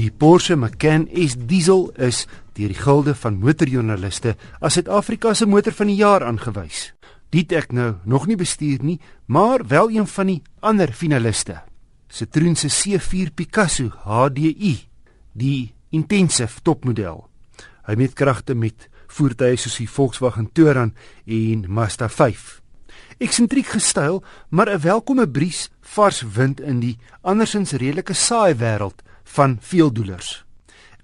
Die Porsche Macan S diesel is deur die gilde van motorjoernaliste as Suid-Afrika se motor van die jaar aangewys. Dit ek nou nog nie bestuur nie, maar wel een van die ander finaliste. Citroen se C4 Picasso HDI, die intensive topmodel. Hy meet kragte met voertuie soos die Volkswagen Touran en Mazda 5. Eksentriek gestyl, maar 'n welkome bries vars wind in die andersins redelike saai wêreld van veeldoelers.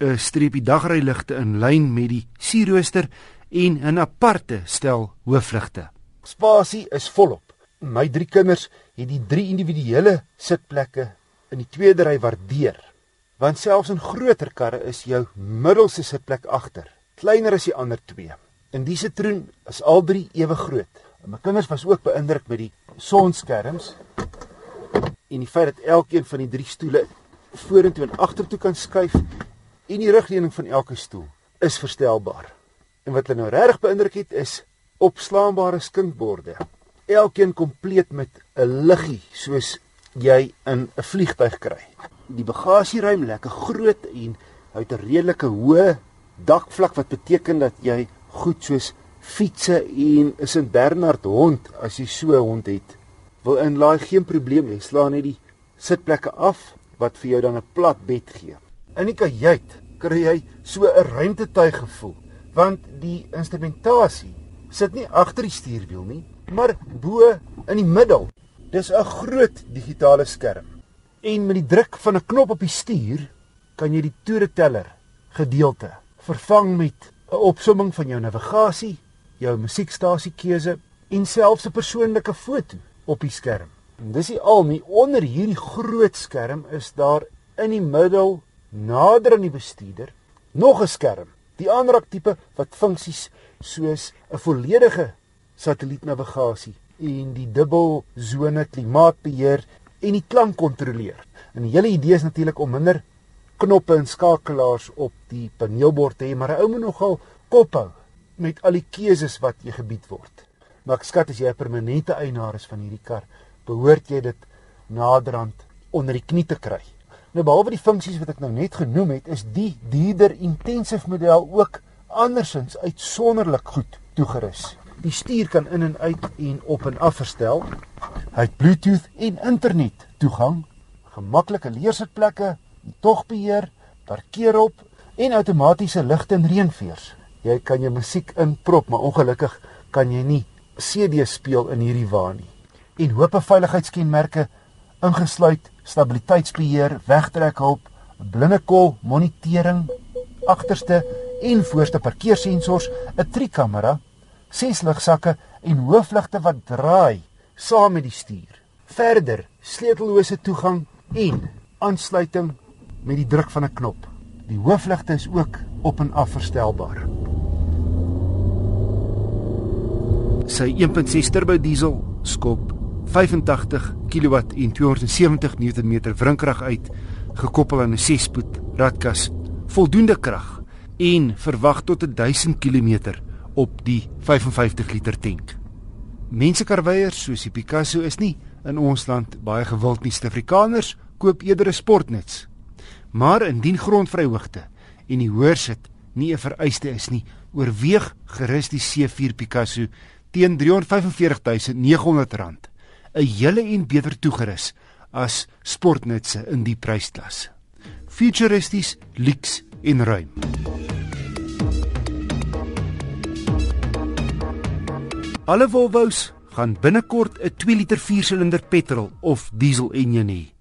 'n Streepie dagryligte in lyn met die sierrooster en 'n aparte stel hoofligte. Spasie is volop. My drie kinders het die drie individuele sitplekke in die tweede ry waardeer. Want selfs in groter karre is jou middelste sitplek agter kleiner as die ander twee. In die Citroen is al drie ewe groot. En my kinders was ook beïndruk met die sonskerms en die feit dat elkeen van die drie stoele vorentoe en agtertoe kan skuif en die rugleuning van elke stoel is verstelbaar. En wat hulle nou regtig beïndruk het is opslaanbare skinkborde. Elkeen kompleet met 'n liggie soos jy in 'n vliegtyg kry. Die bagasieruim lekker groot en hy het 'n redelike hoë dakvlak wat beteken dat jy goed soos fietsse en 'n St Bernard hond as jy so 'n hond het wil inlaai geen probleem jy slaan net die sitplekke af wat vir jou dan 'n plat bed gee. In die kajuit kry jy so 'n ruimtetuig gevoel, want die instrumentasie sit nie agter die stuurwiel nie, maar bo in die middel. Dis 'n groot digitale skerm. En met die druk van 'n knop op die stuur kan jy die toereteller gedeelte vervang met 'n opsomming van jou navigasie, jou musiekstasie-keuse en selfs 'n persoonlike foto op die skerm. En dis nie al nie, onder hierdie groot skerm is daar in die middel nader aan die bestuurder nog 'n skerm. Die ander tipe wat funksies soos 'n volledige satellietnavigasie en die dubbel sone klimaatbeheer en die klank kontroleer. En die hele idee is natuurlik om minder knoppe en skakelaars op die paneelbord te hê, maar 'n ou moet nogal kop hou met al die keuses wat jy gebied word. Maar ek skat as jy 'n permanente eienaar is van hierdie kar, behoort jy dit naderhand onder die knie te kry. Nou behalwe die funksies wat ek nou net genoem het, is die dierder intensive model ook andersins uitsonderlik goed toegerus. Die stuur kan in en uit en op en af verstel. Hy het Bluetooth en internet toegang, gemaklike leersitplekke, togbeheer, parkeerop en outomatiese ligte en reënveers. Jy kan jou musiek inprop, maar ongelukkig kan jy nie CD speel in hierdie wa nie en hoope veiligheidskenmerke ingesluit stabiliteitsbeheer, wegtrekhulp, blindekol monitering, agterste en voorste parkeersensors, 'n trikamera, ses ligsakke en hoofligte wat draai saam met die stuur. Verder, sleutellose toegang en aansluiting met die druk van 'n knop. Die hoofligte is ook op en af verstelbaar. Sy 1.6 turbo diesel skop 85 kW en 270 Nm wrinkrag uit gekoppel aan 'n 6-spoed ratkas voldoende krag en verwag tot 1000 km op die 55 liter tank. Mense karweiers soos die Picasso is nie in ons land baie gewild nie. Suid-Afrikaners koop eerder 'n sportnuts. Maar indien grondvryhoogte en die hoorsit nie 'n vereiste is nie, oorweeg gerus die C4 Picasso teen R34900 'n hele en beter toegerus as sportnutse in die prysklas. Futuristies, lyks en ruim. Alle Volvo's gaan binnekort 'n 2 liter 4-silinder petrol of diesel enjin hê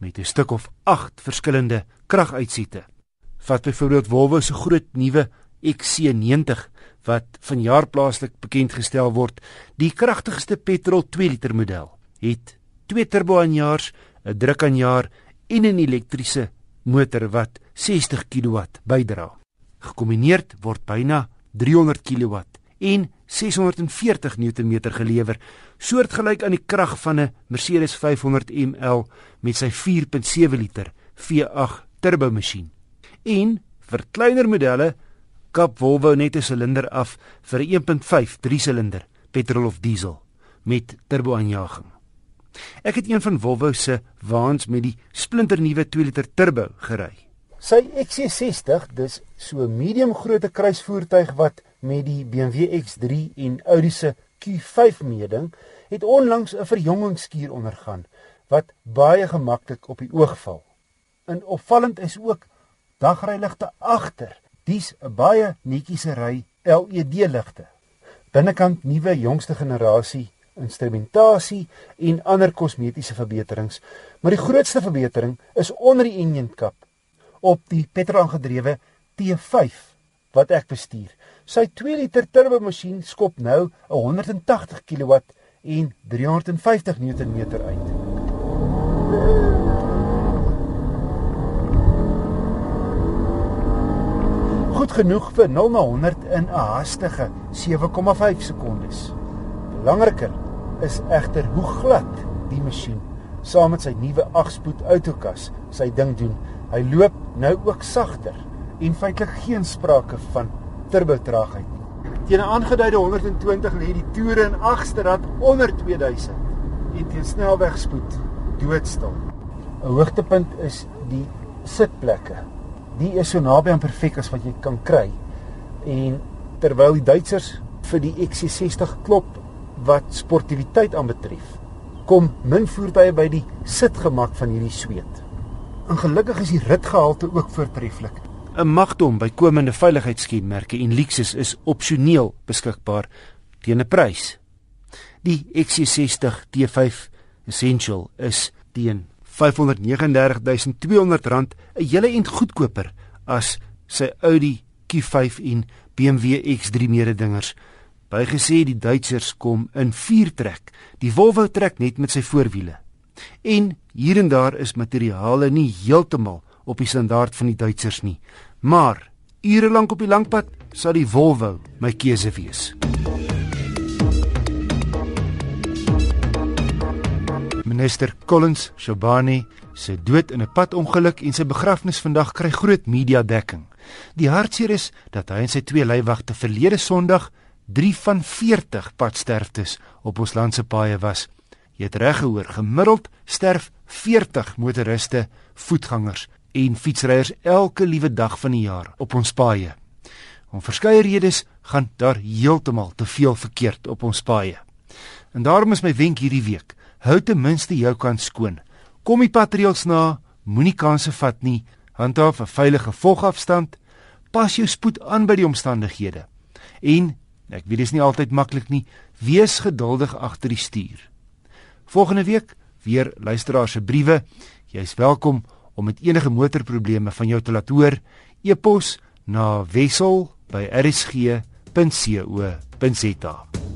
met 'n stuk of 8 verskillende kraguitsette. Vat byvoorbeeld Volvo se groot nuwe XC90 wat vanjaar plaaslik bekend gestel word, die kragtigste petrol 2 liter model, het twee turbo aanjaars, 'n druk aanjaer en 'n elektriese motor wat 60 kW bydra. Gekombineer word byna 300 kW en 640 Nm gelewer, soortgelyk aan die krag van 'n Mercedes 500 ml met sy 4.7 liter V8 turbo masjien. En vir kleiner modelle kap Volvo net 'n silinder af vir 'n 1.5 3-silinder petrol of diesel met turbo-aanjaging. Ek het een van Volvo se waans met die splinternuwe 2 liter turbo gery. Sy XC60, dis so 'n medium grootte kruisvoertuig wat met die BMW X3 en Audi se Q5 meeding, het onlangs 'n verjongingskuur ondergaan wat baie gemaklik op die oog val. En opvallend is ook dagryligte agter. Dis 'n baie netjiese ry LED ligte. Binnekant nuwe jongste generasie instrumentasie en ander kosmetiese verbeterings, maar die grootste verbetering is onder die engine kap op die petrolaangedrewe T5 wat ek bestuur. Sy 2 liter turbo masjien skop nou 'n 180 kW en 350 Nm uit. Goed genoeg vir 0 na 100 in 'n hastige 7,5 sekondes. Belangriker is egter hoe glad die masjien saam met sy nuwe 8-spoed outokas sy ding doen. Hy loop nou ook sagter en feitelik geen sprake van turbo traagheid nie. Teen 'n aangeduide 120 lê die toere in agste rad onder 2000 en teen snelwegspoed doodstil. 'n Hoogtepunt is die sitplekke. Die is so naby aan perfek as wat jy kan kry. En terwyl die Duitsers vir die XC60 klop wat sportiwiteit aanbetref, kom min voertuie by die sitgemak van hierdie sweet. En gelukkig is die ritgehalte ook voortreffelik. 'n Magdom bykomende veiligheidskenmerke en Lexus is opsioneel beskikbaar teen 'n prys. Die XC60 T5 Essential is teen R539200 'n hele ent goedkoper as sy Audi Q5 en BMW X3 mededingers. Bygesê die Duitsers kom in 4 trek. Die Volvo trek net met sy voorwiele. En hier en daar is materiale nie heeltemal op die standaard van die Duitsers nie. Maar ure lank op die langpad sal die Volvo my keuse wees. Minister Collins Shobani se dood in 'n padongeluk en sy begrafnis vandag kry groot media dekking. Die hartseer is dat hy en sy twee leiwagte verlede Sondag 3 van 40 padsterftes op ons land se paaie was. Jy het reg gehoor, gemiddeld sterf 40 motoriste, voetgangers en fietsryers elke liewe dag van die jaar op ons paaie. Om verskeie redes gaan daar heeltemal te veel verkeerd op ons paaie. En daarom is my wenk hierdie week: hou ten minste jou kant skoon. Kom die patreels na, moenie kansse vat nie, handhaaf 'n veilige volgafstand, pas jou spoed aan by die omstandighede. En ek weet dit is nie altyd maklik nie, wees geduldig agter die stuur. Volgende week weer luisteraars se briewe. Jy's welkom om met enige motorprobleme van jou te laat hoor. E-pos na wissel@rsg.co.za.